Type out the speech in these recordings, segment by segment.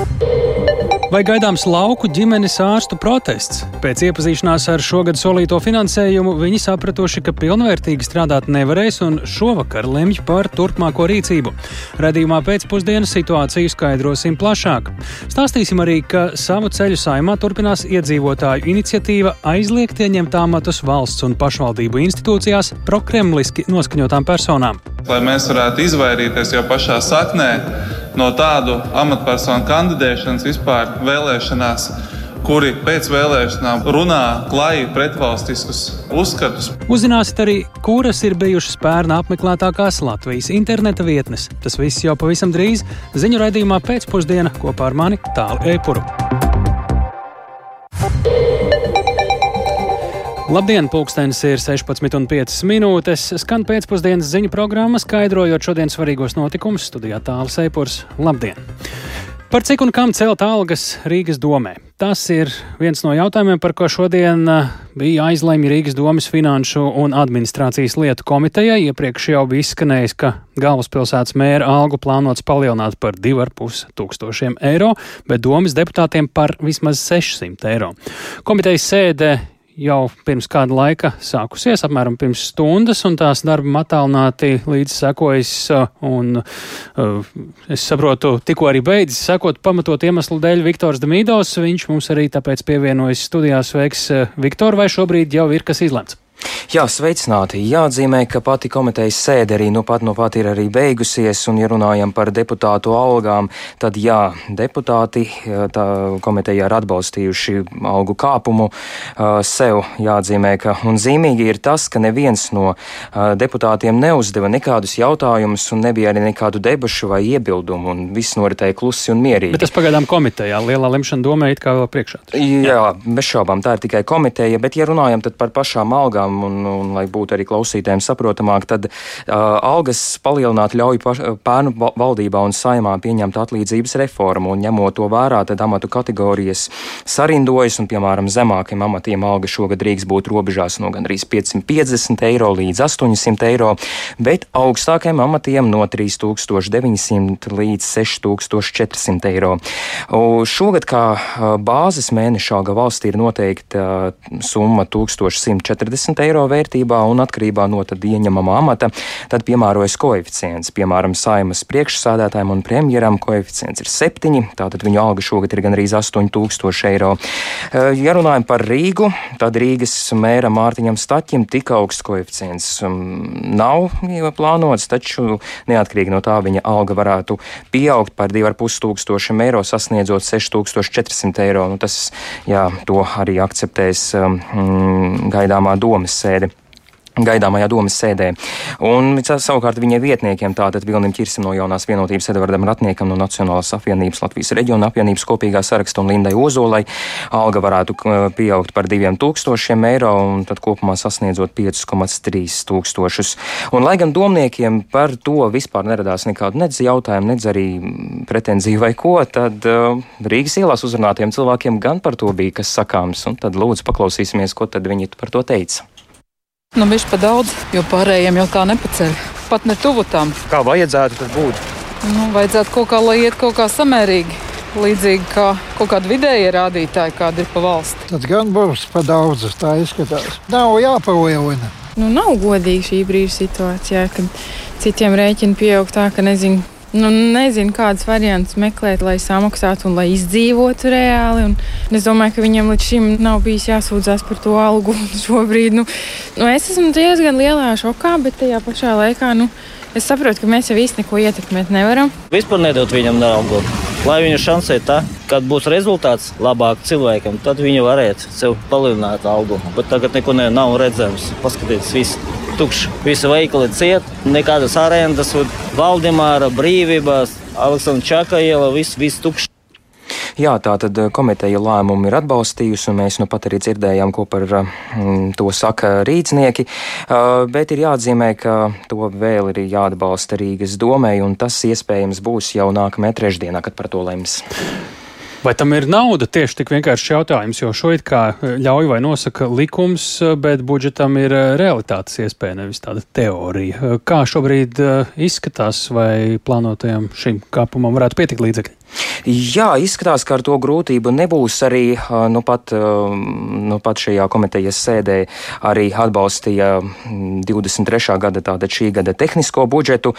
you Vai gaidāms lauku ģimenes ārstu protests? Pēc iepazīšanās ar šogad solīto finansējumu viņi sapratuši, ka pilnvērtīgi strādāt nevarēs un šovakar lemj par turpmāko rīcību. Radījumā pēcpusdienas situāciju skaidrosim plašāk. Stāstīsim arī, ka savu ceļu saimā turpinās iedzīvotāju iniciatīva aizliegt ieņemt amatus valsts un pašvaldību institūcijās prokremliski noskaņotām personām. Lai mēs varētu izvairīties jau pašā saknē no tādu amatpersonu kandidēšanas vispār vēlēšanās, kuri pēc vēlēšanām runā klāji pretvalstiskus uzskatus. Uzzināsiet arī, kuras ir bijušas pērnā apmeklētākās Latvijas interneta vietnes. Tas viss jau pavisam drīz ziņu raidījumā pēcpusdienā kopā ar mani Tālu Eipuru. Labdien, pulkstenis ir 16,5 minūtes. Skan pēcpusdienas ziņu programma, skaidrojot šodienas svarīgos notikumus. Studijā tālāk Seipurs. Labdien! Par cik un kam celt algas Rīgas domē? Tas ir viens no jautājumiem, par ko šodien uh, bija aizlemj Rīgas domas finanšu un administrācijas lietu komitejai. Iepriekš jau bija izskanējis, ka galvaspilsētas mēra algu plānots palielināt par 2,5 tūkstošiem eiro, bet domas deputātiem par vismaz 600 eiro. Komitejas sēde jau pirms kāda laika sākusies, apmēram pirms stundas, un tās darba attālināti līdz sekojas, uh, un uh, es saprotu, tikko arī beidzis sekot pamatot iemeslu dēļ Viktors Demīdos, viņš mums arī tāpēc pievienojas studijās veiks uh, Viktor, vai šobrīd jau ir kas izlemts? Jā, sveicināti. Jāatzīmē, ka pati komitejas sēde arī nu pat, nu pat ir arī beigusies, un, ja runājam par deputātu algām, tad jā, deputāti tā komiteja ir atbalstījuši algu kāpumu sev. Jāatzīmē, ka, un zīmīgi ir tas, ka neviens no deputātiem neuzdeva nekādus jautājumus, un nebija arī nekādu debašu vai iebildumu, un viss noritēja klusi un mierīgi. Bet tas pagaidām komitejā, lielā lemšana domē it kā vēl priekšā. Jā, jā, bez šaubām, tā ir tikai komiteja, bet, ja runājam par pašām algām, un un, un lai būtu arī klausītājiem saprotamāk, tad uh, algas palielināt ļauj pērnu valdībā un saimā pieņemt atlīdzības reformu, un ņemot to vērā, tad amatu kategorijas sarindojas, un, piemēram, zemākiem amatiem alga šogad drīkst būt robežās no gandrīz 550 eiro līdz 800 eiro, bet augstākiem amatiem no 3900 līdz 6400 eiro. Šogad kā bāzes mēneša alga valstī ir noteikta summa 1140 eiro vērtībā un atkarībā no tad ieņemamā amata, tad piemērojas koeficients. Piemēram, saimas priekšsādātājiem un premjeram koeficients ir 7, tātad viņu alga šogad ir gandrīz 8000 eiro. Ja runājam par Rīgu, tad Rīgas mēra Mārtiņam Staķim tik augsts koeficients mm, nav plānots, taču neatkarīgi no tā viņa alga varētu pieaugt par 2,5 tūkstošiem eiro, sasniedzot 6400 eiro. Nu, tas, jā, to arī akceptēs um, gaidāmā domas sēde sēdi gaidāmajā domas sēdē. Un savukārt viņa vietniekiem, tātad Vilnim Čirsim no jaunās vienotības Edvardam Ratniekam no Nacionālās apvienības Latvijas reģiona apvienības kopīgā saraksta un Lindai Ozolai, alga varētu pieaugt par 2000 eiro un tad kopumā sasniedzot 5,3 tūkstošus. Un lai gan domniekiem par to vispār neradās nekādu nedz jautājumu, nedz arī pretenziju vai ko, tad uh, Rīgas ielās uzrunātiem cilvēkiem gan par to bija kas sakāms. Un tad lūdzu paklausīsimies, ko tad viņi par to teica. Nu, viņš pa daudz, jo pārējiem jau tā nepaceļ. Pat ne tuvu tam. Kā vajadzētu tas būt? Nu, vajadzētu kaut kā, lai iet kaut kā samērīgi. Līdzīgi kā kaut kāda vidēja rādītāja, kāda ir pa valsti. Tad gan būs pa daudz, tā izskatās. Nav jāpalielina. Nu, nav godīgi šī brīža situācijā, kad citiem rēķini pieaug tā, ka nezinu Nu, nezinu, kādas variantus meklēt, lai samaksātu un lai izdzīvotu reāli. Un es domāju, ka viņam līdz šim nav bijis jāsūdzas par to algu. Šobrīd nu, nu, es esmu diezgan lielā šokā, bet tajā pašā laikā nu, es saprotu, ka mēs jau īsti neko ietekmēt nevaram. Vispār nedot viņam naudu. Lai viņa šansē tā, kad būs rezultāts labāk cilvēkam, tad viņa varētu sev palielināt algu. Bet tagad neko ne, nav redzams. Paskatieties, viss tukšs. Visi veikali ciet, nekādas arendas, Valdemāra brīvības, Aleksandra Čaka iela, viss, viss tukšs. Jā, tā tad eh, komiteja lēmumu ir atbalstījusi, un mēs nu pat arī dzirdējām, ko par mm, to saka rīcnieki. Uh, bet ir jāatzīmē, ka to vēl ir jāatbalsta Rīgas domē, un tas iespējams būs jau nākamajā trešdienā, kad par to lems. Vai tam ir nauda? Tieši tik vienkāršs jautājums, jo šo it kā e, ļauj vai nosaka likums, e, bet budžetam ir e, realitātes iespēja, nevis tāda teorija. Kā šobrīd izskatās, vai plānotajam šim kāpumam varētu pietikt līdzekļi? Jā, izskatās, ka ar to grūtību nebūs arī nu pat, nu pat šajā komitejas sēdē arī atbalstīja 23. gada, tātad šī gada tehnisko budžetu.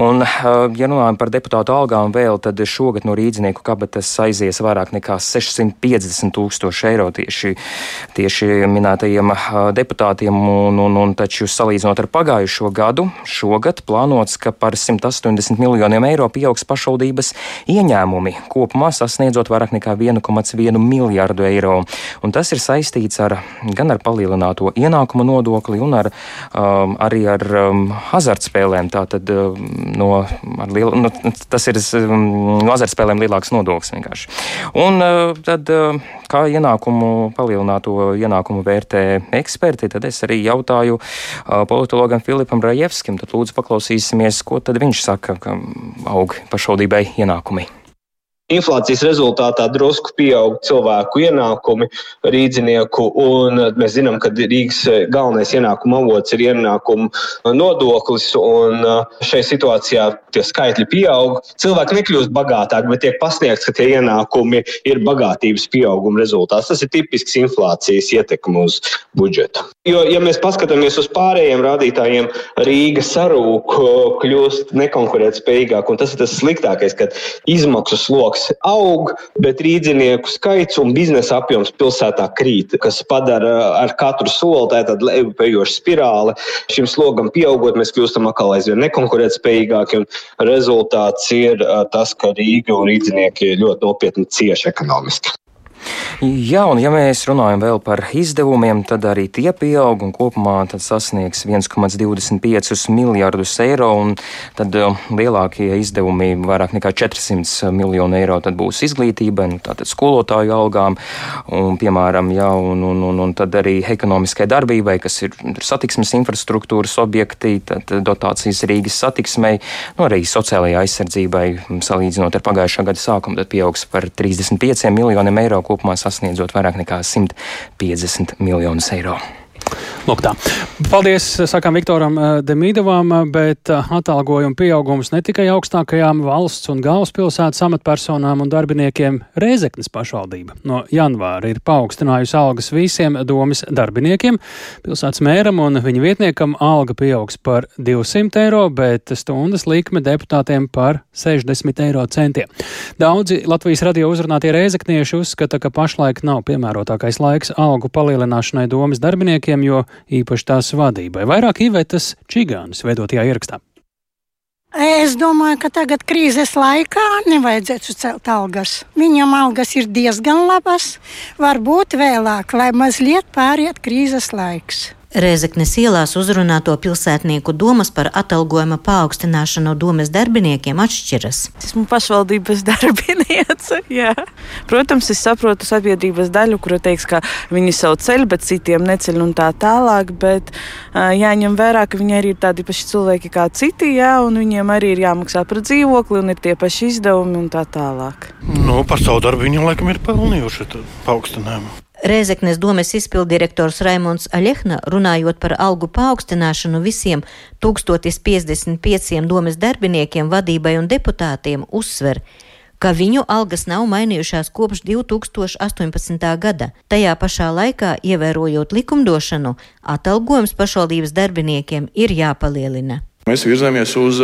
Un, ja runājam par deputātu algām vēl, tad šogad no rīdzinieku kabatas aizies vairāk nekā 650 tūkstoši eiro tieši, tieši minētajiem deputātiem. Un, un, un taču salīdzinot ar pagājušo gadu, šogad plānots, ka par 180 miljoniem eiro pieaugs pašvaldības ieņēmumi kopumā sasniedzot vairāk nekā 1,1 miljārdu eiro. Un tas ir saistīts ar, gan ar palielināto ienākumu nodokli, un ar, um, arī ar um, azartspēlēm. Tātad, um, no, liel, nu, tas ir um, no azartspēlēm lielāks nodoklis vienkārši. Un uh, tad, uh, kā ienākumu, palielināto ienākumu vērtē eksperti, tad es arī jautāju uh, politologam Filipam Rajevskim. Tad lūdzu paklausīsimies, ko tad viņš saka, ka aug pašvaldībai ienākumi. Inflācijas rezultātā drusku pieaug cilvēku ienākumi, rīdzinieku, un mēs zinām, ka Rīgas galvenais ienākuma avots ir ienākuma nodoklis, un šai situācijā tie skaitļi pieaug. Cilvēki nekļūst bagātāki, bet tiek pasniegts, ka tie ienākumi ir bagātības pieauguma rezultāts. Tas ir tipisks inflācijas ietekme uz budžetu. Jo, ja mēs paskatāmies uz pārējiem rādītājiem, Rīga sarūk, kļūst nekonkurētspējīgāk, un tas ir tas sliktākais, kad izmaksu sloks sloks aug, bet rīdzinieku skaits un biznesa apjoms pilsētā krīt, kas padara ar katru soli tādu lejupejošu spirāli. Šim slogam pieaugot, mēs kļūstam atkal aizvien nekonkurētspējīgāki, un rezultāts ir tas, ka Rīga un rīdzinieki ļoti nopietni cieši ekonomiski. Jā, un ja mēs runājam vēl par izdevumiem, tad arī tie pieaug un kopumā sasniegs 1,25 miljardus eiro. Tad uh, lielākie izdevumi, vairāk nekā 400 miljonu eiro, būs izglītība, nu, tātad skolotāju algām, un, piemēram, jā, un, un, un, un tad arī ekonomiskai darbībai, kas ir satiksmes infrastruktūras objekti, tad dotācijas Rīgas satiksmei, nu, arī sociālajai aizsardzībai, salīdzinot ar pagājušā gada sākumu, tad pieaugs par 35 miljoniem eiro kopumā sasniedzot vairāk nekā 150 miljonus eiro. Lūk, tā. Paldies, sakām Viktoram eh, Demīdovam, bet eh, atalgojuma pieaugums ne tikai augstākajām valsts un galvaspilsētas amatpersonām un darbiniekiem Rēzeknes pašvaldība. No janvāra ir paaugstinājusi algas visiem domas darbiniekiem. Pilsētas mēram un viņa vietniekam alga pieaugs par 200 eiro, bet stundas likme deputātiem par 60 eiro centiem. Daudzi Latvijas radio uzrunātie rēzeknieši uzskata, ka pašlaik nav piemērotākais laiks algu palielināšanai domas darbiniekiem, jo īpaši tās vadībai. Vairāk īvētas Čigānas veidotajā ierakstā. Es domāju, ka tagad krīzes laikā nevajadzētu celt algas. Viņam algas ir diezgan labas, varbūt vēlāk, lai mazliet pāriet krīzes laiks. Rēzeknes ielās uzrunāto pilsētnieku domas par atalgojuma paaugstināšanu domas darbiniekiem atšķiras. Esmu pašvaldības darbiniece. Jā. Protams, es saprotu sabiedrības daļu, kura teiks, ka viņi savu ceļu, bet citiem neceļ un tā tālāk. Bet uh, jāņem vērā, ka viņi arī ir tādi paši cilvēki kā citi, jā, un viņiem arī ir jāmaksā par dzīvokli un ir tie paši izdevumi un tā tālāk. Nu, par savu darbu viņiem laikam ir pelnījuši paaugstinājumu. Rēzeknes domes izpildirektors Raimons Aļehna, runājot par algu paaugstināšanu visiem 1055 domes darbiniekiem, vadībai un deputātiem, uzsver, ka viņu algas nav mainījušās kopš 2018. gada. Tajā pašā laikā, ievērojot likumdošanu, atalgojums pašvaldības darbiniekiem ir jāpalielina. Mēs virzamies uz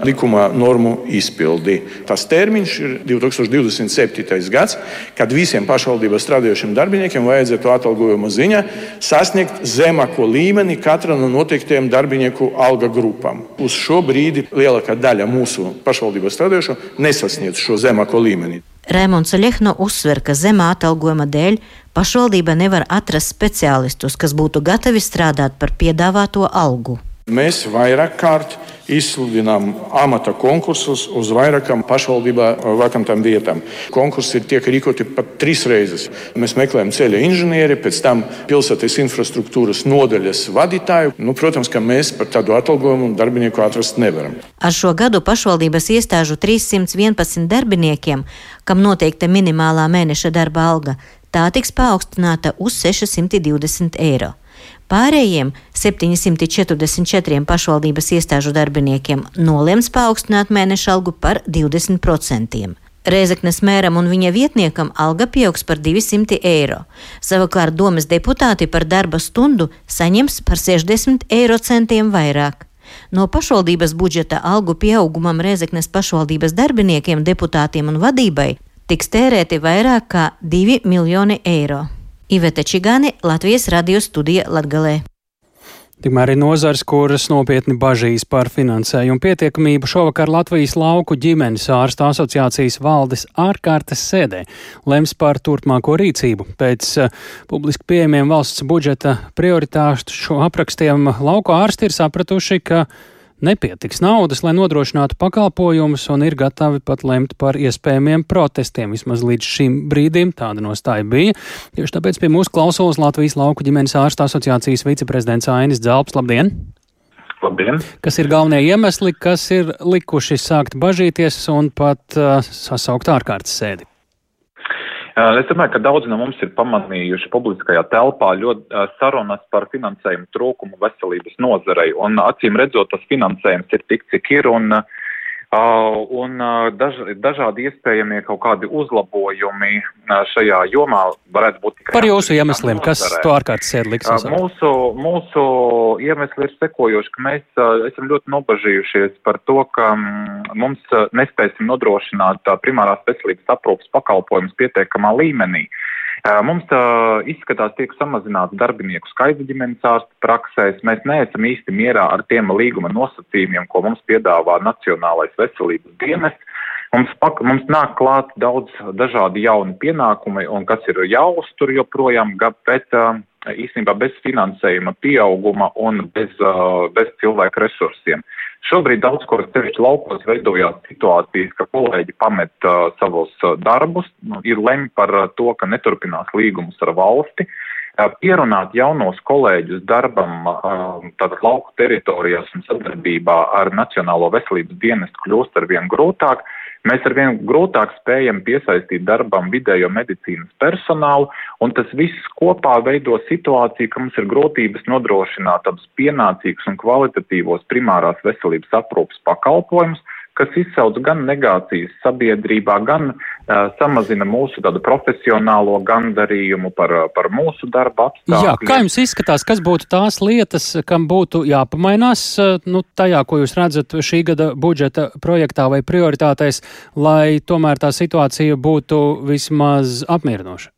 likumā normu izpildi. Tas termiņš ir 2027. gads, kad visiem pašvaldībā strādājošiem darbiniekiem vajadzētu atalgojuma ziņā sasniegt zemāko līmeni katra no noteiktiem darbinieku alga grupām. Uz šo brīdi lielākā daļa mūsu pašvaldībā strādājošo nesasniedz šo zemāko līmeni. Rēmons Lehno uzsver, ka zemā atalgojuma dēļ pašvaldība nevar atrast speciālistus, kas būtu gatavi strādāt par piedāvāto algu. Mēs vairāk kārt izsludinām amata konkursus uz vairākām pašvaldībā vakantām vietām. Konkursi tiek rīkoti pat trīs reizes. Mēs meklējam ceļa inženieri, pēc tam pilsētas infrastruktūras nodaļas vadītāju. Nu, protams, ka mēs par tādu atalgojumu darbinieku atrast nevaram. Ar šo gadu pašvaldības iestāžu 311 darbiniekiem, kam noteikta minimālā mēneša darba alga, tā tiks paaugstināta uz 620 eiro. Pārējiem 744 pašvaldības iestāžu darbiniekiem nolemts paaugstināt mēneša algu par 20%. Rēzeknes mēram un viņa vietniekam alga pieaugs par 200 eiro. Savukārt domas deputāti par darba stundu saņems par 60 eiro centiem vairāk. No pašvaldības budžeta algu pieaugumam Rēzeknes pašvaldības darbiniekiem, deputātiem un vadībai tiks tērēti vairāk kā 2 miljoni eiro. Iveta Čigāni, Latvijas radio studija Latgalē. Tikmēr ir nozars, kuras nopietni bažīs par finansējumu pietiekamību. Šovakar Latvijas lauku ģimenes ārstu asociācijas valdes ārkārtas sēdē lems par turpmāko rīcību. Pēc uh, publiski pieejamiem valsts budžeta prioritāšu aprakstiem lauku ārsti ir sapratuši, ka nepietiks naudas, lai nodrošinātu pakalpojumus, un ir gatavi pat lemt par iespējamiem protestiem. Vismaz līdz šim brīdim tāda nostāja bija. Tieši tāpēc pie mūsu klausulas Latvijas lauku ģimenes ārsta asociācijas viceprezidents Ainis Dzelps. Labdien! Labdien! Kas ir galvenie iemesli, kas ir likuši sākt bažīties un pat uh, sasaukt ārkārtas sēdi? Es domāju, ka daudzi no mums ir pamanījuši publiskajā telpā ļoti sarunas par finansējumu trūkumu veselības nozarei, un acīm redzot, tas finansējums ir tik, cik ir, un, un daž, dažādi iespējamie kaut kādi uzlabojumi šajā jomā varētu būt tikai. Par jūsu iemesliem, kas to ārkārtas sēdi liks? Mūsu, mūsu iemesli ir sekojoši, ka mēs esam ļoti nobažījušies par to, ka mums nespēsim nodrošināt primārās veselības aprūpas pakalpojumus pietiekamā līmenī. Mums izskatās, tiek samazināts darbinieku skaits ģimenes ārsta praksēs. Mēs neesam īsti mierā ar tiem līguma nosacījumiem, ko mums piedāvā Nacionālais veselības dienests. Mums, pak, mums nāk klāt daudz dažādi jauni pienākumi, un kas ir jāuztur joprojām, bet īstenībā bez finansējuma pieauguma un bez, bez cilvēku resursiem. Šobrīd daudz kur sevišķi laukos veidojās situācijas, ka kolēģi pamet uh, savus uh, darbus, nu, ir lemj par uh, to, ka neturpinās līgumus ar valsti. Uh, pierunāt jaunos kolēģus darbam uh, tātad lauku teritorijās un sadarbībā ar Nacionālo veselības dienestu kļūst ar vien grūtāk. Mēs ar vien grūtāk spējam piesaistīt darbam vidējo medicīnas personālu, un tas viss kopā veido situāciju, ka mums ir grūtības nodrošināt tādus pienācīgus un kvalitatīvos primārās veselības aprūpas pakalpojumus, kas izsauc gan negācijas sabiedrībā, gan uh, samazina mūsu tādu profesionālo gandarījumu par, par mūsu darba apstākļiem. Jā, kā jums izskatās, kas būtu tās lietas, kam būtu jāpamainās nu, tajā, ko jūs redzat šī gada budžeta projektā vai prioritātēs, lai tomēr tā situācija būtu vismaz apmierinoša?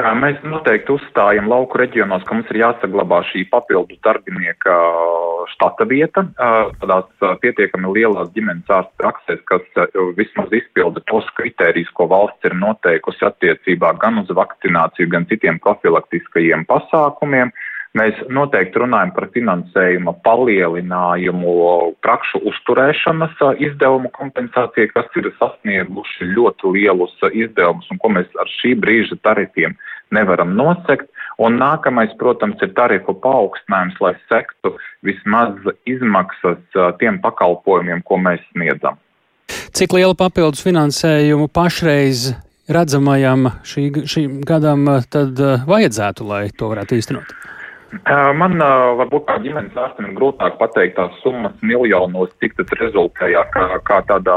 Mēs noteikti uzstājam lauku reģionos, ka mums ir jāsaglabā šī papildus darbinieka štata vieta, tādās pietiekami lielās ģimenes ārsta praksēs, kas vismaz izpilda tos kritērijus, ko valsts ir noteikusi attiecībā gan uz vakcināciju, gan citiem profilaktiskajiem pasākumiem. Mēs noteikti runājam par finansējuma palielinājumu prakšu uzturēšanas izdevumu kompensācijai, kas ir sasnieguši ļoti lielus izdevumus un ko mēs ar šī brīža tarifiem nevaram nosekt. Un nākamais, protams, ir tarifu paaugstinājums, lai sektu vismaz izmaksas tiem pakalpojumiem, ko mēs sniedzam. Cik lielu papildus finansējumu pašreiz redzamajam šī, šīm gadam tad vajadzētu, lai to varētu īstenot? Man varbūt kā ģimenes ārstam ir grūtāk pateikt tās summas miljonos, cik tas rezultējā kā, kā tādā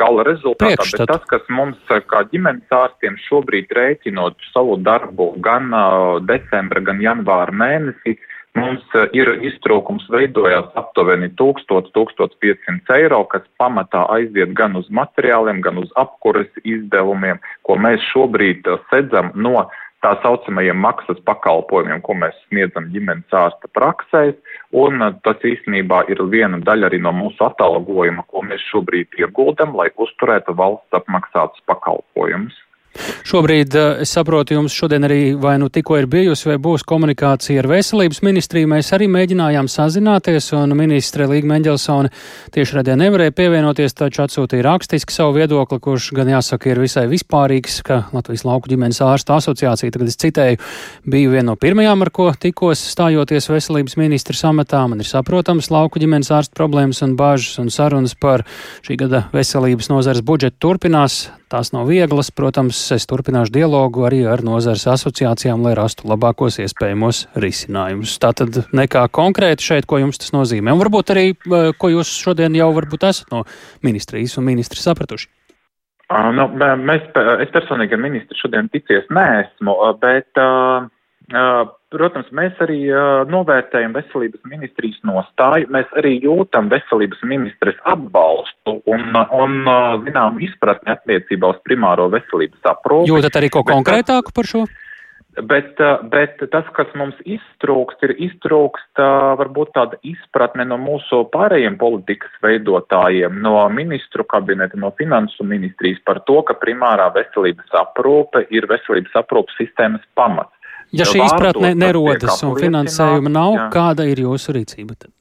gala rezultātā, Priekšstat. bet tas, kas mums kā ģimenes ārstiem šobrīd rēķinot savu darbu gan decembra, gan janvāra mēnesī, mums ir iztrūkums veidojās aptuveni 1000-1500 eiro, kas pamatā aiziet gan uz materiāliem, gan uz apkures izdevumiem, ko mēs šobrīd sedzam no tā saucamajiem maksas pakalpojumiem, ko mēs sniedzam ģimenes ārsta praksēs, un tas īstenībā ir viena daļa arī no mūsu atalgojuma, ko mēs šobrīd ieguldam, lai uzturētu valsts apmaksātus pakalpojumus. Šobrīd, eh, es saprotu, jums šodien arī vai nu tikko ir bijusi vai būs komunikācija ar veselības ministriju. Mēs arī mēģinājām sazināties, un ministre Līga Mendelsone tieši radījā nevarēja pievienoties, taču atsūtīja rakstiski savu viedokli, kurš gan jāsaka ir visai vispārīgs, ka Latvijas lauku ģimenes ārsta asociācija, tagad es citēju, bija viena no pirmajām, ar ko tikos stājoties veselības ministra samatā. Man ir saprotams lauku ģimenes ārsta problēmas un bāžas un sarunas par šī gada veselības nozares budžetu turpinās. Tās nav vieglas, protams, es turpināšu dialogu arī ar nozares asociācijām, lai rastu labākos iespējamos risinājumus. Tātad nekā konkrēti šeit, ko jums tas nozīmē, un varbūt arī, ko jūs šodien jau varbūt esat no ministrijas un ministri sapratuši. Uh, nu, mēs, es personīgi ar ministru šodien ticies neesmu, bet, uh, uh, protams, mēs arī novērtējam veselības ministrijas nostāju, mēs arī jūtam veselības ministres atbalstu un, un zinām, izpratni attiecībā uz primāro veselības aprūpi. Jūtat arī ko konkrētāku par šo? Bet, bet tas, kas mums iztrūkst, ir iztrūkst varbūt tāda izpratne no mūsu pārējiem politikas veidotājiem, no ministru kabineta, no finansu ministrijas par to, ka primārā veselības aprūpe ir veselības aprūpas sistēmas pamats. Ja šī izpratne nerodas un finansējuma nav, jā. kāda ir jūsu rīcība? Tad?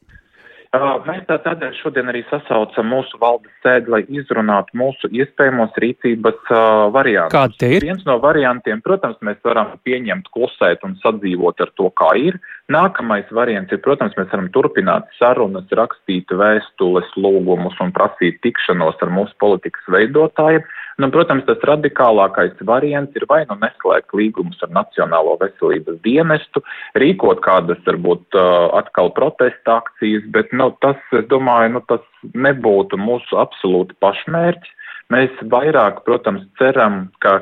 Mēs tā tādēļ šodien arī sasaucam mūsu valdes sēdi, lai izrunātu mūsu iespējamos rīcības uh, variantus. Kādi tie ir? Viens no variantiem, protams, mēs varam pieņemt, klusēt un sadzīvot ar to, kā ir. Nākamais variants ir, protams, mēs varam turpināt sarunas, rakstīt vēstules, lūgumus un prasīt tikšanos ar mūsu politikas veidotājiem. Nu, protams, tas radikālākais variants ir vai nu neslēgt līgumus ar Nacionālo veselības dienestu, rīkot kādas, varbūt, atkal protesta akcijas, bet, nu, tas, es domāju, nu, tas nebūtu mūsu absolūti pašmērķis. Mēs vairāk, protams, ceram, ka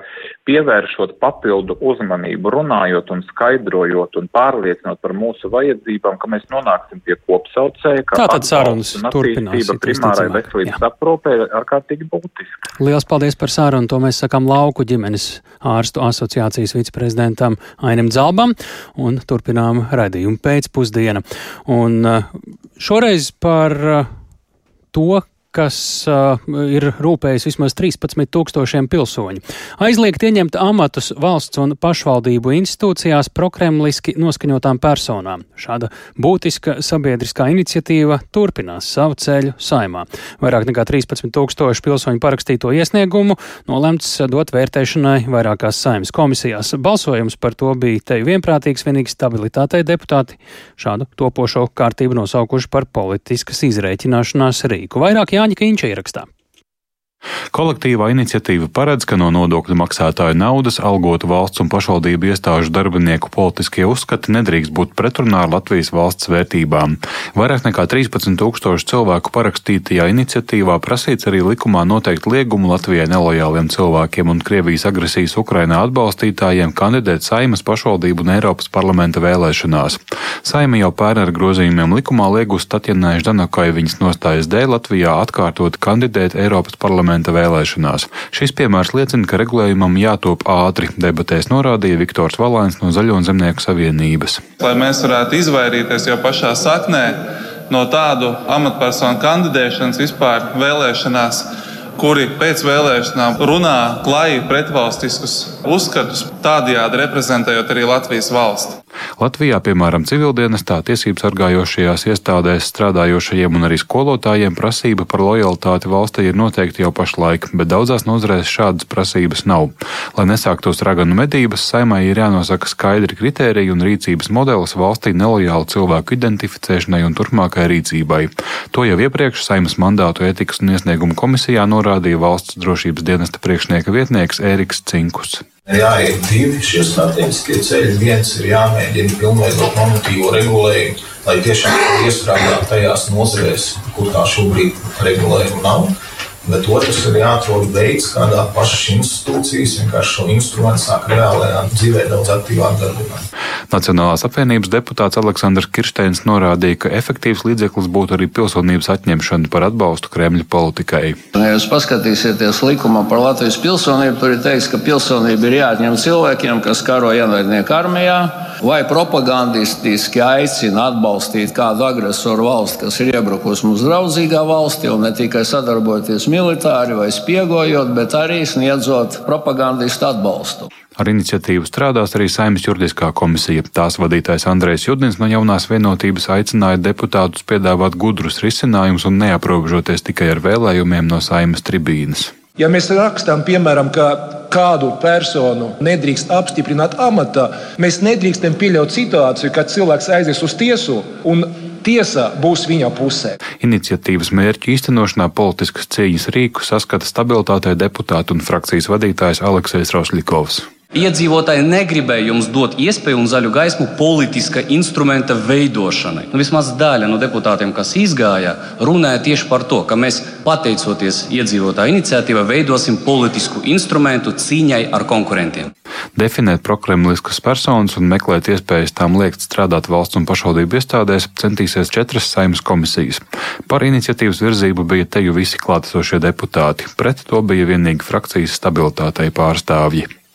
pievēršot papildu uzmanību, runājot un skaidrojot un pārliecinot par mūsu vajadzībām, ka mēs nonāksim pie kopsaucēja, ka tātad sarunas turpināsies. Primārai veselības aprūpē ir ārkārtīgi būtiska. Lielas paldies par sarunu. To mēs sakām lauku ģimenes ārstu asociācijas viceprezidentam Ainim Dzalbam un turpinām raidījumu pēcpusdiena. Un uh, šoreiz par uh, to, kas uh, ir rūpējis vismaz 13 tūkstošiem pilsoņu. Aizliegt ieņemt amatus valsts un pašvaldību institūcijās prokremliski noskaņotām personām. Šāda būtiska sabiedriskā iniciatīva turpinās savu ceļu saimā. Vairāk nekā 13 tūkstoši pilsoņu parakstīto iesniegumu nolemts dot vērtēšanai vairākās saimas komisijās. Balsojums par to bija te vienprātīgs, vienīgi stabilitātei deputāti šādu topošo kārtību nosaukuši par politiskas izrēķināšanās rīku. Vairāk jā Jāņa Kīņša ierakstā. Kolektīvā iniciatīva paredz, ka no nodokļu maksātāju naudas algotu valsts un pašvaldību iestāžu darbinieku politiskie uzskati nedrīkst būt pretrunā ar Latvijas valsts vērtībām. Vairāk nekā 13 tūkstoši cilvēku parakstītajā iniciatīvā prasīts arī likumā noteikt liegumu Latvijai nelojāliem cilvēkiem un Krievijas agresijas Ukrainā atbalstītājiem kandidēt Saimas pašvaldību un Eiropas parlamenta vēlēšanās. Saima jau pērn ar grozījumiem likumā liegus Tatjanai Ždanakai viņas nostājas dēļ Latvijā atkārtot kandidēt Eiropas parlamenta parlamenta vēlēšanās. Šis piemērs liecina, ka regulējumam jātop ātri, debatēs norādīja Viktors Valāns no Zaļo un Zemnieku savienības. Lai mēs varētu izvairīties jau pašā saknē no tādu amatpersonu kandidēšanas vispār vēlēšanās, kuri pēc vēlēšanām runā klāji pretvalstiskus uzskatus, tādējādi reprezentējot arī Latvijas valsti. Latvijā, piemēram, civildienestā, tiesību sargājošajās iestādēs strādājošajiem un arī skolotājiem prasība par lojalitāti valstī ir noteikti jau pašlaik, bet daudzās nozarēs šādas prasības nav. Lai nesāktos raganu medības, saimai ir jānosaka skaidri kritēriji un rīcības modelis valstī nelojālu cilvēku identificēšanai un turpmākai rīcībai. To jau iepriekš saimas mandātu etikas un iesniegumu komisijā norādīja valsts drošības dienesta priekšnieka vietnieks Ēriks Cinkus. Jāiet divi šie strateģiskie ceļi. Viens ir jāmēģina pilnveidot normatīvo regulējumu, lai tiešām iestrādātu tajās nozarēs, kur tā šobrīd regulējuma nav. Bet otrs ir jāatrod veids, kādā pašas institūcijas vienkārši šo instrumentu sāk reālajā dzīvē daudz aktīvāk darbināt. Nacionālās apvienības deputāts Aleksandrs Kirsteins norādīja, ka efektīvs līdzeklis būtu arī pilsonības atņemšana par atbalstu Kremļa politikai. Ja jūs paskatīsieties likumā par Latvijas pilsonību, tur ir teikts, ka pilsonība ir jāatņem cilvēkiem, kas karo ienaidnieku armijā vai propagandistiski aicina atbalstīt kādu agresoru valsti, kas ir iebrukusi mums draudzīgā valstī, un ne tikai sadarbojoties militāri vai spiegojot, bet arī sniedzot propagandistu atbalstu. Ar iniciatīvu strādās arī Saimnes juridiskā komisija. Tās vadītājs Andrēs Judins no jaunās vienotības aicināja deputātus piedāvāt gudrus risinājumus un neaprobežoties tikai ar vēlējumiem no Saimnes tribīnes. Ja mēs rakstām, piemēram, ka kādu personu nedrīkst apstiprināt amatā, mēs nedrīkstam pieļaut situāciju, kad cilvēks aizies uz tiesu un tiesa būs viņa pusē. Iniciatīvas mērķu īstenošanā politiskas cīņas rīku saskata stabilitātei deputātu un frakcijas vadītājs Aleksis Rosļikovs. Iedzīvotāji negribēja jums dot iespēju un zaļu gaismu politiska instrumenta veidošanai. Nu, vismaz daļa no deputātiem, kas izgāja, runāja tieši par to, ka mēs, pateicoties iedzīvotāju iniciatīvai, veidosim politisku instrumentu cīņai ar konkurentiem. Definēt prokremliskas personas un meklēt iespējas tām liekt strādāt valsts un pašvaldību iestādēs centīsies četras saimnes komisijas. Par iniciatīvas virzību bija teju visi klātesošie deputāti, pret to bija vienīgi frakcijas stabilitātei pārstāvji.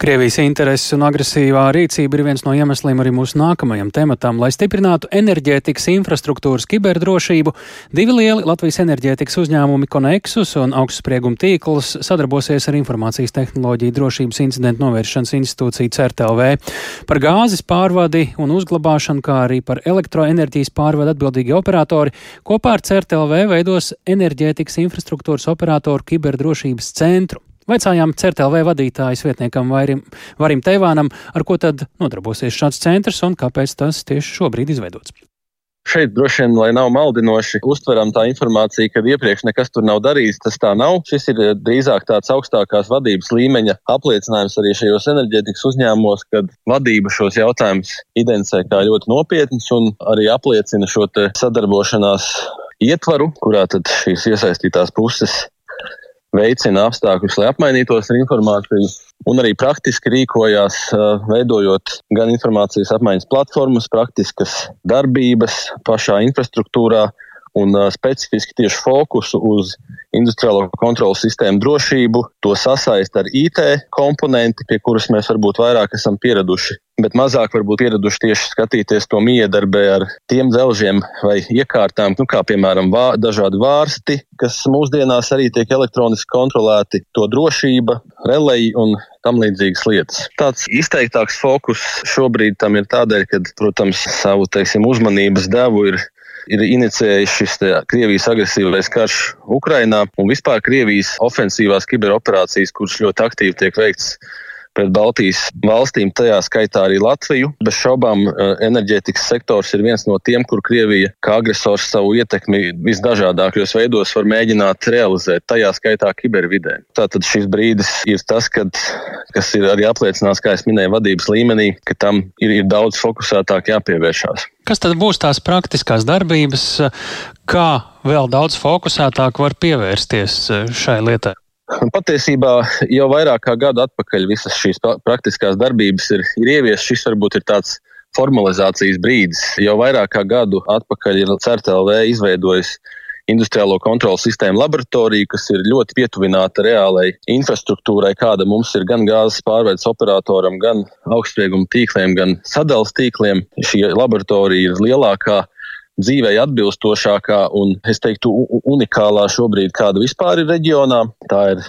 Krievijas intereses un agresīvā rīcība ir viens no iemesliem arī mūsu nākamajam tematam. Lai stiprinātu enerģētikas infrastruktūras kiberdrošību, divi lieli Latvijas enerģētikas uzņēmumi Konexus un augstsprieguma tīkls sadarbosies ar Informācijas tehnoloģiju drošības incidentu novēršanas institūciju CERTLV. Par gāzes pārvadi un uzglabāšanu, kā arī par elektroenerģijas pārvadu atbildīgi operatori kopā ar CERTLV veidos enerģētikas infrastruktūras operatoru kiberdrošības centru. Vaicājām CERTLV vadītājas vietniekam Vairim, Varim Teivānam, ar ko tad nodarbosies šāds centrs un kāpēc tas tieši šobrīd izveidots. Šeit droši vien, lai nav maldinoši, uztveram tā informācija, ka iepriekš nekas tur nav darīts. Tas tā nav. Šis ir drīzāk tāds augstākās vadības līmeņa apliecinājums arī šajos enerģētikas uzņēmumos, kad vadība šos jautājumus identificē kā ļoti nopietnus un arī apliecina šo sadarbošanās ietvaru, kurā tad šīs iesaistītās puses veicina apstākļus, lai apmainītos ar informāciju, un arī praktiski rīkojās, veidojot gan informācijas apmaiņas platformas, praktiskas darbības pašā infrastruktūrā un specifiski tieši fokusu uz industriālo kontrolas sistēmu drošību, to sasaist ar IT komponenti, pie kuras mēs varbūt vairāk esam pieraduši, bet mazāk varbūt pieraduši tieši skatīties to miedarbē ar tiem dzelžiem vai iekārtām, nu, kā piemēram vā, dažādi vārsti, kas mūsdienās arī tiek elektroniski kontrolēti, to drošība, releji un tam līdzīgas lietas. Tāds izteiktāks fokus šobrīd tam ir tādēļ, ka, protams, savu teiksim, uzmanības devu ir ir inicijējis šis Krievijas agresīvais karš Ukrainā un vispār Krievijas ofensīvās kiberoperācijas, kuras ļoti aktīvi tiek veikts pret Baltijas valstīm, tajā skaitā arī Latviju. Bez šaubām eh, enerģētikas sektors ir viens no tiem, kur Krievija kā agresors savu ietekmi visdažādākajos veidos var mēģināt realizēt, tajā skaitā kibervidē. Tātad šis brīdis ir tas, kad, kas ir arī apliecināts, kā es minēju, vadības līmenī, ka tam ir, ir daudz fokusētāk jāpievēršās. Kas tad būs tās praktiskās darbības, kā vēl daudz fokusētāk var pievērsties šai lietai? Patiesībā jau vairāk kā gadu atpakaļ visas šīs praktiskās darbības ir, ir ieviestas. Šis varbūt ir tāds formalizācijas brīdis. Jau vairāk kā gadu atpakaļ ir CERTLV izveidojis industriālo kontrolas sistēmu laboratoriju, kas ir ļoti pietuvināta reālai infrastruktūrai, kāda mums ir gan gāzes pārveides operatoram, gan augstsprieguma tīkliem, gan sadales tīkliem. Šī laboratorija ir lielākā dzīvei atbilstošākā un, es teiktu, unikālā šobrīd, kāda vispār ir reģionā. Tā ir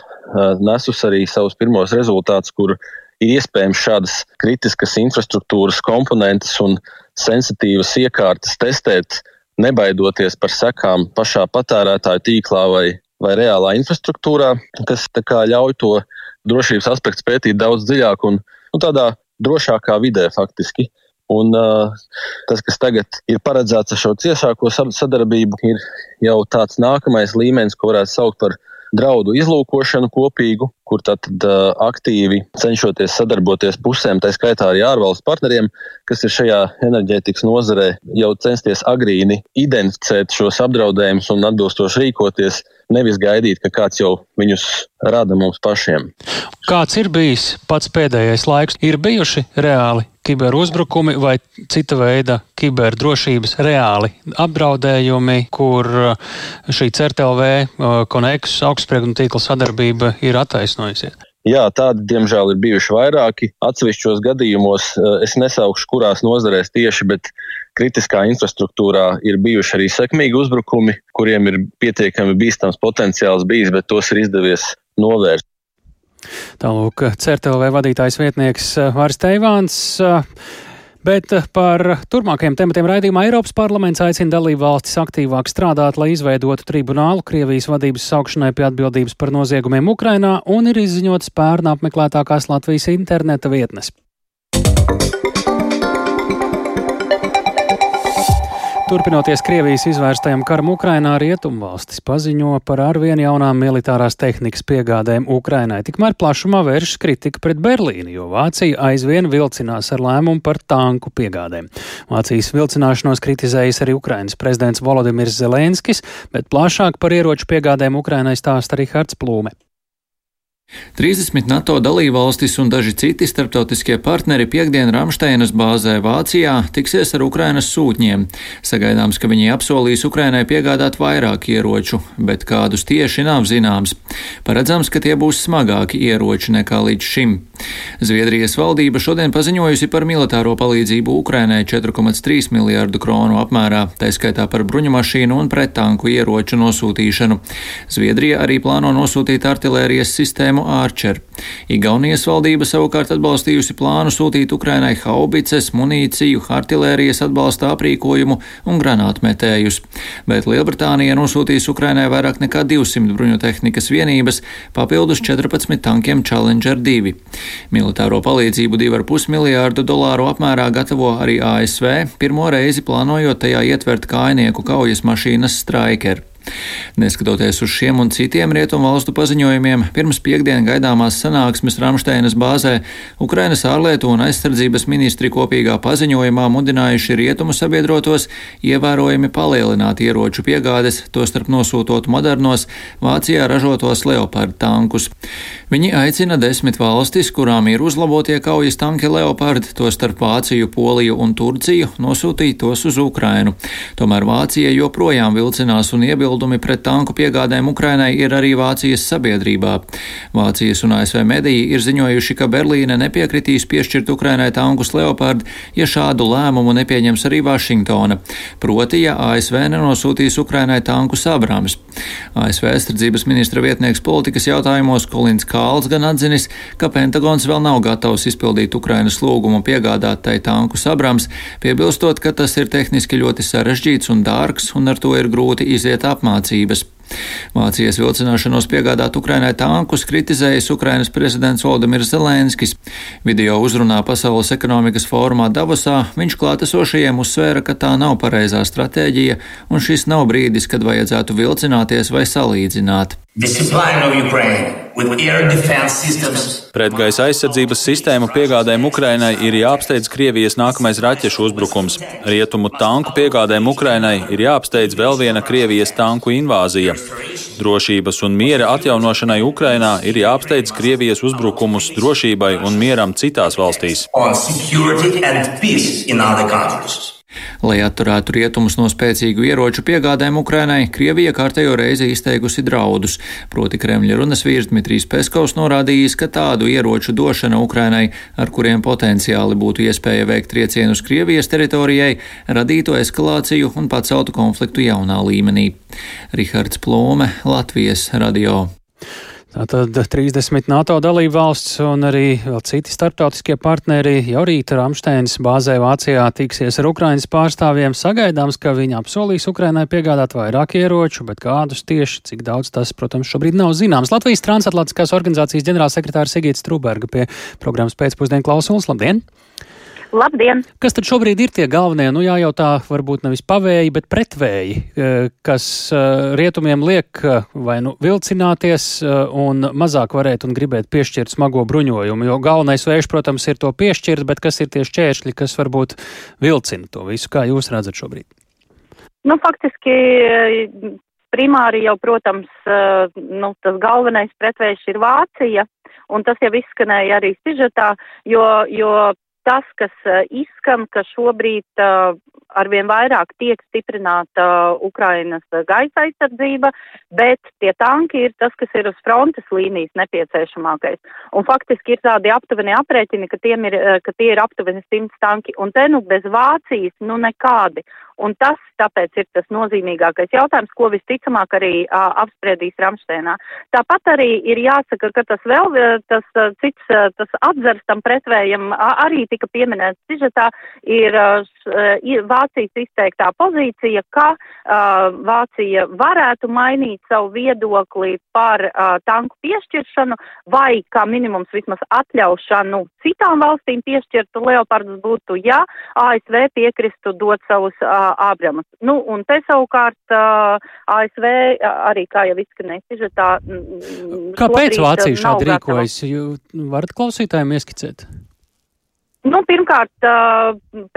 nesus arī savus pirmos rezultātus, kur ir iespējams šādas kritiskas infrastruktūras komponentes un sensitīvas iekārtas testēt nebaidoties par sekām pašā patērētāja tīklā vai, vai reālā infrastruktūrā, kas ļauj to drošības aspektu pētīt daudz dziļāk un nu, tādā drošākā vidē faktiski. Un, uh, tas, kas tagad ir paredzēts ar šo ciešāko sadarbību, ir jau tāds nākamais līmenis, ko varētu saukt par draudu izlūkošanu kopīgu, kur tad uh, aktīvi cenšoties sadarboties pusēm, tā skaitā arī ārvalstu partneriem, kas ir šajā enerģētikas nozarē, jau censties agrīni identificēt šos apdraudējumus un atbilstoši rīkoties, nevis gaidīt, ka kāds jau viņus rada mums pašiem. Kāds ir bijis pats pēdējais laiks? Ir bijuši reāli kiberuzbrukumi vai cita veida kiberdrošības reāli apdraudējumi, kur šī CERTLV koneksus uh, augstsprieguma tīkla sadarbība ir attaisnojusies? Jā, tādi, diemžēl, ir bijuši vairāki. Atsevišķos gadījumos uh, es nesaukšu, kurās nozarēs tieši, bet kritiskā infrastruktūrā ir bijuši arī sekmīgi uzbrukumi, kuriem ir pietiekami bīstams potenciāls bijis, bet tos ir izdevies novērst. Tālūk, CERTLV vadītājs vietnieks Vārs eh, Teivāns. Eh, bet par turpmākajiem tematiem raidījumā Eiropas parlaments aicina dalību valstis aktīvāk strādāt, lai izveidotu tribunālu Krievijas vadības saukšanai pie atbildības par noziegumiem Ukrainā un ir izziņotas pērna apmeklētākās Latvijas interneta vietnes. Turpinoties Krievijas izvērstajam karam Ukrainā, rietumvalstis paziņo par arvien jaunām militārās tehnikas piegādēm Ukrainai. Tikmēr plašumā vēršas kritika pret Berlīni, jo Vācija aizvien vilcinās ar lēmumu par tanku piegādēm. Vācijas vilcināšanos kritizējis arī Ukrainas prezidents Volodimirs Zelenskis, bet plašāk par ieroču piegādēm Ukrainai stāsta Rihards Plūme. 30 NATO dalībvalstis un daži citi starptautiskie partneri piekdien Ramsteinas bāzē Vācijā tiksies ar Ukrainas sūtņiem. Sagaidāms, ka viņi apsolīs Ukrainai piegādāt vairāk ieroču, bet kādus tieši nav zināms. Paredzams, ka tie būs smagāki ieroči nekā līdz šim. Zviedrijas valdība šodien paziņojusi par militāro palīdzību Ukrainai 4,3 miljārdu kronu apmērā, taiskaitā par bruņumašīnu un prettanku ieroču nosūtīšanu. Zviedrija arī plāno nosūtīt artilērijas sistēmu sistēmu Archer. Igaunijas valdība savukārt atbalstījusi plānu sūtīt Ukrainai haubices, munīciju, artilērijas atbalsta aprīkojumu un granātmetējus, bet Lielbritānija nosūtīs Ukrainai vairāk nekā 200 bruņotehnikas vienības, papildus 14 tankiem Challenger 2. Militāro palīdzību 2,5 miljārdu dolāru apmērā gatavo arī ASV, pirmo reizi plānojot tajā ietvert kājnieku kaujas mašīnas Striker. Neskatoties uz šiem un citiem rietumu valstu paziņojumiem, pirms piekdienas gaidāmās sanāksmes Ramsteinas bāzē Ukrainas ārlietu un aizsardzības ministri kopīgā paziņojumā mudinājuši rietumu sabiedrotos ievērojami palielināt ieroču piegādes, tostarp nosūtot modernos Vācijā ražotos Leopard tankus. Viņi aicina desmit valstis, kurām ir uzlabotie kaujas tanki Leopard, tostarp Vāciju, Poliju un Turciju, nosūtīt tos uz Ukrainu. Tomēr Vācija joprojām vilcinās un iebilst iebildumi pret tanku piegādēm Ukrainai ir arī Vācijas sabiedrībā. Vācijas un ASV mediji ir ziņojuši, ka Berlīne nepiekritīs piešķirt Ukrainai tankus Leopard, ja šādu lēmumu nepieņems arī Vašingtona. Proti, ja ASV nenosūtīs Ukrainai tankus Abrams. ASV aizsardzības ministra vietnieks politikas jautājumos Kolins Kāls gan atzinis, ka Pentagons vēl nav gatavs izpildīt Ukrainas lūgumu piegādāt tai tankus Abrams, piebilstot, ka tas ir tehniski ļoti sarežģīts un dārgs un ar to ir grūti iziet apmēram apmācības. Vācijas vilcināšanos piegādāt Ukrainai tankus kritizējis Ukrainas prezidents Valdemirs Zelenskis. Video uzrunā Pasaules ekonomikas fórumā Davosā viņš klātesošajiem uzsvēra, ka tā nav pareizā stratēģija un šis nav brīdis, kad vajadzētu vilcināties vai salīdzināt. Pretgaisa aizsardzības sistēmu piegādēm Ukrainai ir jāapsteidz Krievijas nākamais raķešu uzbrukums. Rietumu tanku piegādēm Ukrainai ir jāapsteidz vēl viena Krievijas tanku invāzija. Drošības un miera atjaunošanai Ukrainā ir jāapsteidz Krievijas uzbrukumus drošībai un mieram citās valstīs. Lai atturētu rietumus no spēcīgu ieroču piegādēm Ukrainai, Krievija kārtējo reizi izteikusi draudus. Proti Kremļa runas vīrs Dmitrijs Peskovs norādījis, ka tādu ieroču došana Ukrainai, ar kuriem potenciāli būtu iespēja veikt triecienus Krievijas teritorijai, radītu eskalāciju un paceltu konfliktu jaunā līmenī. Rihards Plome, Latvijas radio. Tātad 30 NATO dalību valsts un arī vēl citi starptautiskie partneri jau rīt Ramsteins bāzē Vācijā tiksies ar Ukrainas pārstāvjiem. Sagaidāms, ka viņi apsolīs Ukrainai piegādāt vairāk ieroču, bet kādus tieši, cik daudz tas, protams, šobrīd nav zināms. Latvijas transatlantiskās organizācijas ģenerālsekretārs Sigīts Truberga pie programmas pēcpusdienu klausulas. Labdien! Labdien! Kas tad šobrīd ir tie galvenie, nu jājautā, varbūt nevis pavēji, bet pretvēji, eh, kas eh, rietumiem liek eh, vai nu vilcināties un mazāk varēt un gribēt piešķirt smago bruņojumu? Jo galvenais vējš, protams, ir to piešķirt, bet kas ir tie šķēršļi, kas varbūt vilcina to visu? Kā jūs redzat šobrīd? Nu, faktiski primāri jau, protams, nu, tas galvenais pretvējš ir Vācija, un tas jau izskanēja arī sižetā, jo, jo tas, kas uh, izskan, ka šobrīd uh, arvien vairāk tiek stiprināta uh, Ukrainas gaisa aizsardzība, bet tie tanki ir tas, kas ir uz frontes līnijas nepieciešamākais. Un faktiski ir tādi aptuveni aprēķini, ka, ir, ka tie ir aptuveni simts tanki, un te nu bez Vācijas nu nekādi. Un tas tāpēc ir tas nozīmīgākais jautājums, ko visticamāk arī a, apspriedīs Ramšteinā. Tāpat arī ir jāsaka, ka tas vēl, tas cits, tas atzars tam pretvējam arī tika pieminēts sižetā, ir Vācijas izteiktā pozīcija, ka Vācija varētu mainīt savu viedokli par tanku piešķiršanu vai kā minimums vismaz atļaušanu citām valstīm piešķirt leopardus būtu, ja ASV piekristu dot savus ābramus. Nu, un te savukārt ASV arī, kā jau izskanēja sižetā. Kāpēc Vācija šādi rīkojas? Varat klausītājiem ieskicēt? Nu, pirmkārt,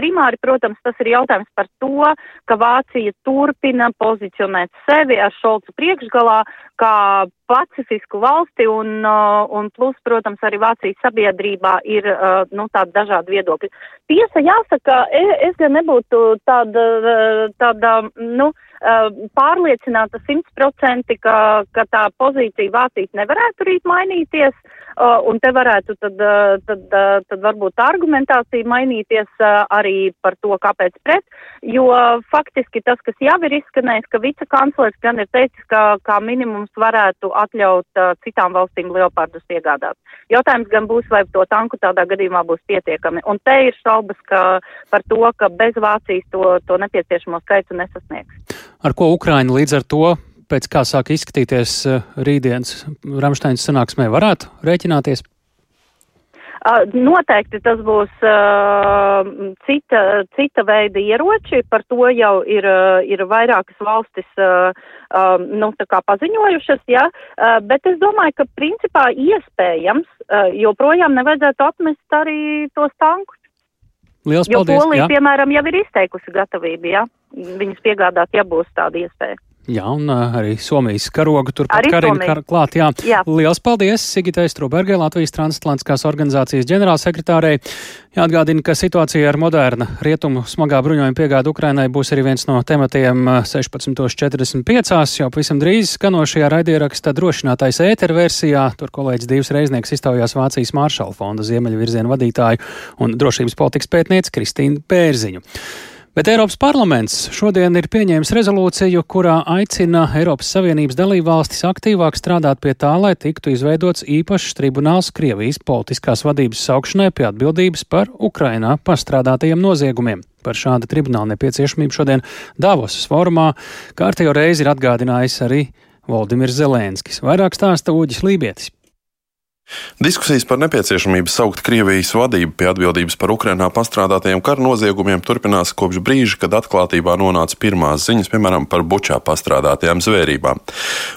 primāri, protams, tas ir jautājums par to, ka Vācija turpina pozicionēt sevi ar Šolcu priekšgalā kā pacifisku valsti un, un plus, protams, arī Vācijas sabiedrībā ir, nu, tādi dažādi viedokļi. Tiesa, jāsaka, e, es gan nebūtu tāda, tāda, nu, pārliecināta simtprocenti, ka, ka tā pozīcija Vācijas nevarētu rīt mainīties. Un te varētu tad, tad, tad varbūt argumentācija mainīties arī par to, kāpēc pret, jo faktiski tas, kas jau ir izskanējis, ka vicekanclers gan ir teicis, ka kā minimums varētu atļaut citām valstīm leopardus iegādāt. Jautājums gan būs, vai to tanku tādā gadījumā būs pietiekami. Un te ir šaubas ka, par to, ka bez Vācijas to, to nepieciešamo skaitu nesasniegs. Ar ko Ukraina līdz ar to pēc kā sāk izskatīties rītdienas Ramšteinas sanāksmē, varētu rēķināties? Noteikti tas būs uh, cita, cita veida ieroči, par to jau ir, ir vairākas valstis uh, uh, nu, paziņojušas, ja? bet es domāju, ka principā iespējams joprojām nevajadzētu atmest arī tos tankus. Liels jo paldies! Polija, jā. piemēram, jau ir izteikusi gatavību, ja viņus piegādāt, ja būs tāda iespēja. Jā, un arī Somijas karogu turpat Arī Karina kar klāt. Jā. Jā. Liels paldies Sigitai Strobergai, Latvijas transatlantiskās organizācijas ģenerālsekretārei. Jāatgādina, ka situācija ar moderna rietumu smagā bruņojuma piegādu Ukrainai būs arī viens no tematiem uh, 16.45. jau pavisam drīz skanošajā raidieraksta drošinātais ēteru versijā. Tur kolēģis Divs Reiznieks iztaujās Vācijas Maršala fonda ziemeļvirzienu vadītāju un drošības politikas pētnieci Kristīnu Pērziņu. Bet Eiropas parlaments šodien ir pieņēmis rezolūciju, kurā aicina Eiropas Savienības dalībvalstis aktīvāk strādāt pie tā, lai tiktu izveidots īpašs tribunāls Krievijas politiskās vadības saukšanai pie atbildības par Ukrainā pastrādātajiem noziegumiem. Par šādu tribunālu nepieciešamību šodien Davosas formā kārtējo reizi ir atgādinājis arī Valdimirs Zelenskis. Vairāk stāsta Uģis Lībietis. Diskusijas par nepieciešamību saukt Krievijas vadību pie atbildības par Ukrainā pastrādātajiem kara noziegumiem turpinās kopš brīža, kad atklātībā nonāca pirmās ziņas, piemēram, par bučā pastrādātajām zvērībām.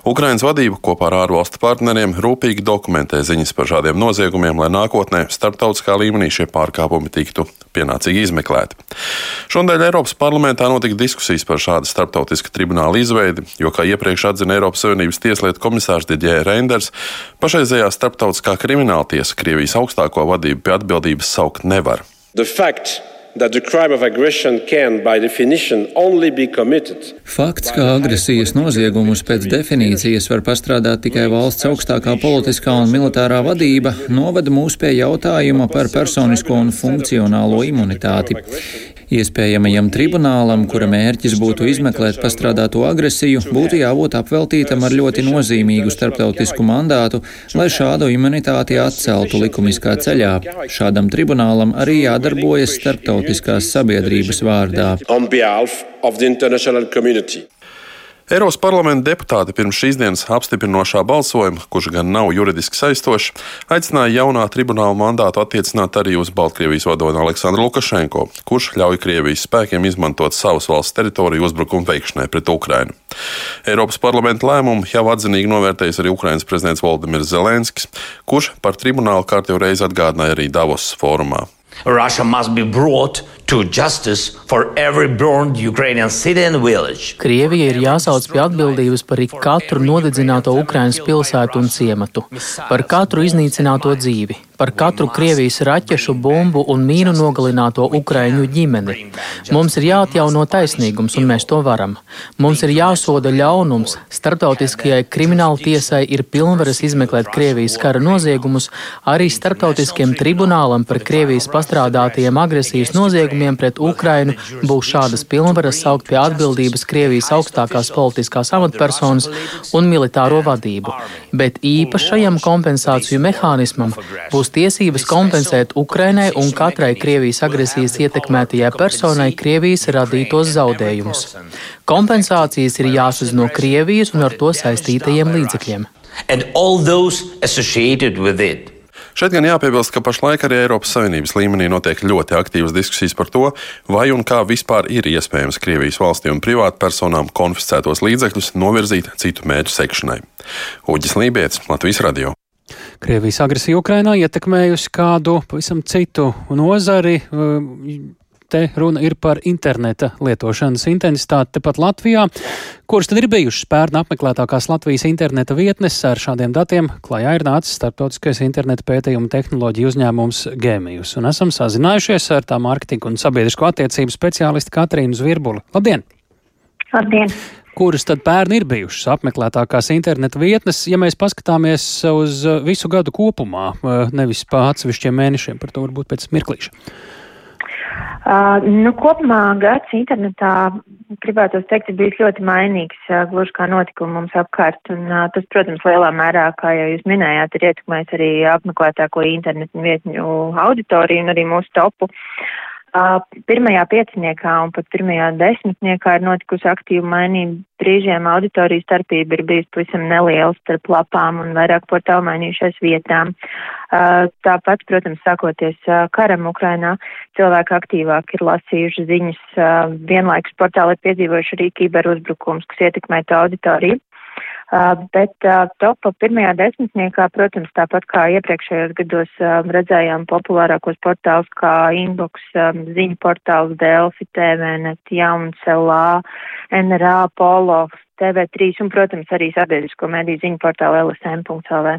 Ukrainas vadība kopā ar ārvalstu partneriem rūpīgi dokumentē ziņas par šādiem noziegumiem, lai nākotnē starptautiskā līmenī šie pārkāpumi tiktu pienācīgi izmeklēti. Šodien Eiropas parlamentā notika diskusijas par šādu starptautisku tribunālu izveidi, jo, kā iepriekš atzina Eiropas Savienības tieslietu komisārs Didjē Reinders, pašreizējā starptautiskā krimināla tiesa Krievijas augstāko vadību pie atbildības saukt nevar. that the crime of aggression can, by definition, only be committed. Fakts, ka agresijas noziegumus pēc definīcijas var pastrādāt tikai valsts augstākā politiskā un militārā vadība, novada mūs pie jautājuma par personisko un funkcionālo imunitāti. Iespējamajam tribunālam, kura mērķis būtu izmeklēt pastrādāto agresiju, būtu jābūt apveltītam ar ļoti nozīmīgu starptautisku mandātu, lai šādu imunitāti atceltu likumiskā ceļā. Šādam tribunālam arī jādarbojas starptautiskās sabiedrības vārdā. Eiropas parlamenta deputāti pirms šīs dienas apstiprinošā balsojuma, kurš gan nav juridiski saistošs, aicināja jaunā tribunāla mandātu attiecināt arī uz Baltkrievijas vadoni Aleksandru Lukašenko, kurš ļauj Krievijas spēkiem izmantot savas valsts teritoriju uzbrukumu veikšanai pret Ukrainu. Eiropas parlamenta lēmumu jau atzinīgi novērtējis arī Ukrainas prezidents Valdimirs Zelenskis, kurš par tribunālu kārtībā reiz atgādināja arī Davos fórumā. Russia must be brought to justice for every burned Ukrainian city and village. Krievija ir jāsauc pie atbildības par katru nodedzināto Ukrainas pilsētu un ciematu, par katru iznīcināto dzīvi, par katru Krievijas raķešu, bumbu un mīnu nogalināto Ukraiņu ģimeni. Mums ir jāatjauno taisnīgums, un mēs to varam. Mums ir jāsoda ļaunums. Startautiskajai krimināla tiesai ir pilnvaras izmeklēt Krievijas kara noziegumus, arī starptautiskiem tribunālam par Krievijas pastrādātajiem agresijas noziegumiem noziegumiem pret Ukrainu būs šādas pilnvaras saukt pie atbildības Krievijas augstākās politiskās amatpersonas un militāro vadību, bet īpašajam kompensāciju mehānismam būs tiesības kompensēt Ukrainai un katrai Krievijas agresijas ietekmētajai personai Krievijas radītos zaudējumus. Kompensācijas ir jāsaz no Krievijas un ar to saistītajiem līdzekļiem. Šeit gan jāpiebilst, ka pašlaik arī Eiropas Savienības līmenī notiek ļoti aktīvas diskusijas par to, vai un kā vispār ir iespējams Krievijas valstī un privātpersonām konfiscētos līdzekļus novirzīt citu mērķu sekšanai. Uģis Lībijams, Latvijas Radio. Krievijas agresija Ukrainā ietekmējusi kādu pavisam citu nozari. Te runa ir par interneta lietošanas intensitāti tepat Latvijā, kuras tad ir bijušas pērn apmeklētākās Latvijas interneta vietnes ar šādiem datiem. Klajā ir nācis starptautiskais interneta pētījuma tehnoloģiju uzņēmums Gēmijus, un esam sazinājušies ar tā mārketinga un sabiedrisko attiecību speciālistu Katrīnu Zvirbuli. Labdien! Labdien! kuras tad pērn ir bijušas apmeklētākās interneta vietnes, ja mēs paskatāmies uz visu gadu kopumā, nevis pa atsevišķiem mēnešiem, par to varbūt pēc mirklīša. Uh, nu, kopumā gads internetā, gribētu teikt, ir bijis ļoti mainīgs, uh, gluži kā notikumi mums apkārt. Un, uh, tas, protams, lielā mērā, kā jau jūs minējāt, ir ietekmējis arī apmeklētāko internetu vietņu auditoriju un arī mūsu topu. Pirmajā pieciniekā un pat pirmajā desmitniekā ir notikusi aktīva mainība. Brīžiem auditorijas starpība ir bijusi pavisam neliela starp lapām un vairāk portālu mainījušais vietām. Tāpat, protams, sākoties karam Ukrainā, cilvēki aktīvāk ir lasījuši ziņas. Vienlaikus portāli ir piedzīvojuši arī kiberuzbrukums, kas ietekmētu auditoriju. Uh, bet uh, topa pirmajā desmitniekā, protams, tāpat kā iepriekšējos gados um, redzējām populārākos portālus kā Inbox, um, ziņu portāls Delfi, TVNet, Jauns, LA, NRA, Polo, TV3 un, protams, arī sabiedrisko mediju ziņu portālu LSM.lv.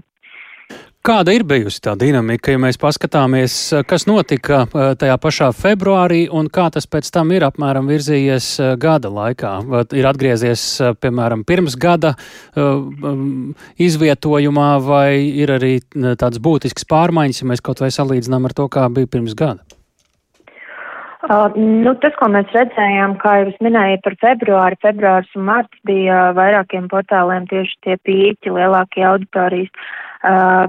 Kāda ir bijusi tā dinamika, ja mēs paskatāmies, kas notika eh, tajā pašā februārī un kā tas pēc tam ir apmēram virzījies eh, gada laikā? Ir atgriezies, eh, piemēram, pirms gada um, izvietojumā vai ir arī tāds būtisks pārmaiņas, ja mēs kaut vai salīdzinām ar to, kā bija pirms gada? Uh, nu, tas, ko mēs redzējām, kā jau es minēju par februāri, februāris un marts bija vairākiem portāliem tieši tie pīķi, lielākie auditorijas. Uh,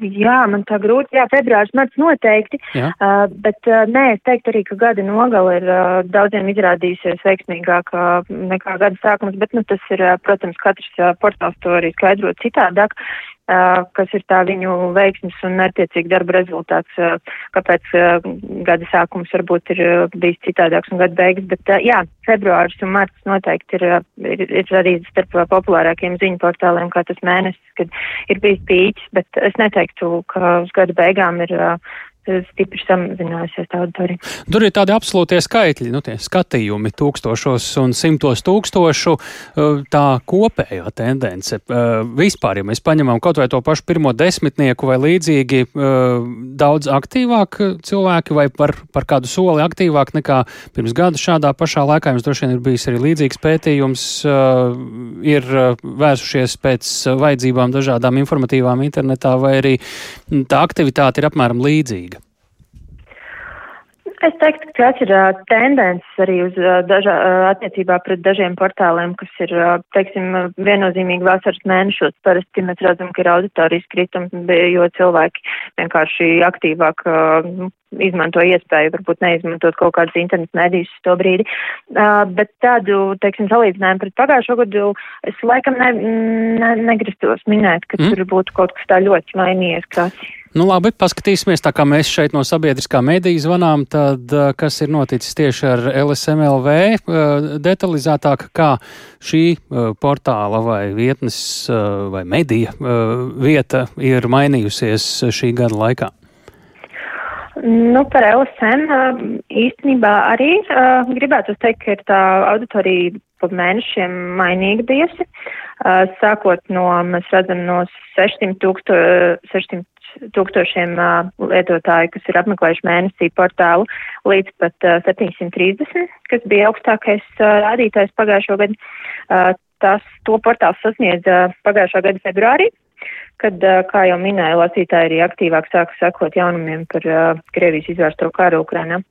Jā, man tā grūti, jā, februārs marts noteikti, jā. uh, bet uh, nē, es teiktu arī, ka gada nogala ir uh, daudziem izrādījusies veiksmīgāk uh, nekā gada sākums, bet, nu, tas ir, uh, protams, katrs uh, portāls to arī skaidrot citādāk kas ir tā viņu veiksmes un mērķiecīgi darba rezultāts, kāpēc gada sākums varbūt ir bijis citādāks un gada beigas, bet jā, februāris un marts noteikti ir, ir, ir arī starp populārākiem ziņu portāliem, kā tas mēnesis, kad ir bijis pīķis, bet es neteiktu, ka uz gada beigām ir stipri samazinājusies tā auditorija. Tur ir tādi absolūtie skaitļi, nu, tie skatījumi tūkstošos un simtos tūkstošu, uh, tā kopējā tendence. Uh, vispār, ja mēs paņemam kaut vai to pašu pirmo desmitnieku vai līdzīgi, uh, daudz aktīvāk cilvēki vai par, par kādu soli aktīvāk nekā pirms gada šādā pašā laikā. Jums droši vien ir bijis arī līdzīgs pētījums, ir vērsušies pēc vajadzībām dažādām informatīvām internetā vai arī tā aktivitāte ir apmēram līdzīga. Es teiktu, ka ir tendences arī uz dažā, attiecībā pret dažiem portāliem, kas ir, teiksim, viennozīmīgi vasaras mēnešos. Parasti mēs redzam, ka ir auditorijas kritums, jo cilvēki vienkārši aktīvāk izmanto iespēju varbūt neizmantot kaut kādas internetu medijas to brīdi. Bet tādu, teiksim, salīdzinājumu pret pagājušo gadu es laikam ne, ne, negrastos minēt, ka mm. tur būtu kaut kas tā ļoti mainījies krasi. Nu, labi, paskatīsimies, tā kā mēs šeit no sabiedriskā mediju zvanām, tad kas ir noticis tieši ar LSMLV detalizētāk, kā šī portāla vai vietnes vai medija vieta ir mainījusies šī gada laikā? Nu, par LSM īstenībā arī gribētu teikt, ka ir tā auditorija pa mēnešiem mainīga bijusi. Sākot no, mēs redzam, no 600 tūksto, 600 tūkstošiem lietotāju, kas ir apmeklējuši mēnesī portālu, līdz pat uh, 730, kas bija augstākais rādītājs pagājušo gadu. Tas, to portāls sasniedza pagājušā gada februārī. Kad, kā jau minēju, lasītāji arī aktīvāk sāka sekot jaunumiem par Krievijas izvērsto karu Ukrainā.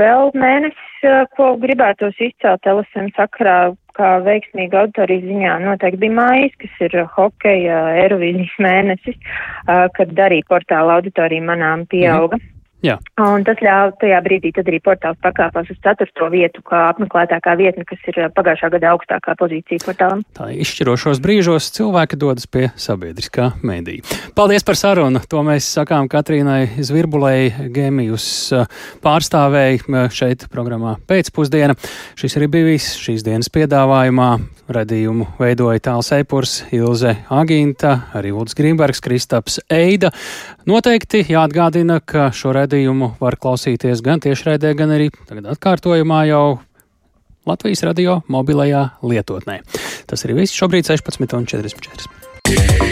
Vēl mēnesis, ko gribētos izcelt LSM sakarā, kā veiksmīga auditorijas ziņā noteikti bija mājas, kas ir hokeja Eirovīzijas mēnesis, kad arī portāla auditorija manām pieauga. Mm. Jā. Un tas ļāva tajā brīdī arī portāls pakāpās uz ceturto vietu, kā apmeklētākā vietne, kas ir pagājušā gada augstākā pozīcija portālam. Tā izšķirošos brīžos cilvēki dodas pie sabiedriskā mēdīja. Paldies par sarunu! To mēs sakām Katrīnai Zvirbulei, Gēmijus pārstāvēji šeit programmā pēcpusdiena. Šis arī bija viss šīs dienas piedāvājumā. Radījumu veidoja Tāls Eipurs, Ilze Agīnta, arī Ulds Grīmbergs, Kristaps Eida. Noteikti jāatgādina, ka šo radījumu var klausīties gan tiešraidē, gan arī tagad atkārtojumā jau Latvijas radio mobilajā lietotnē. Tas ir viss šobrīd 16,44.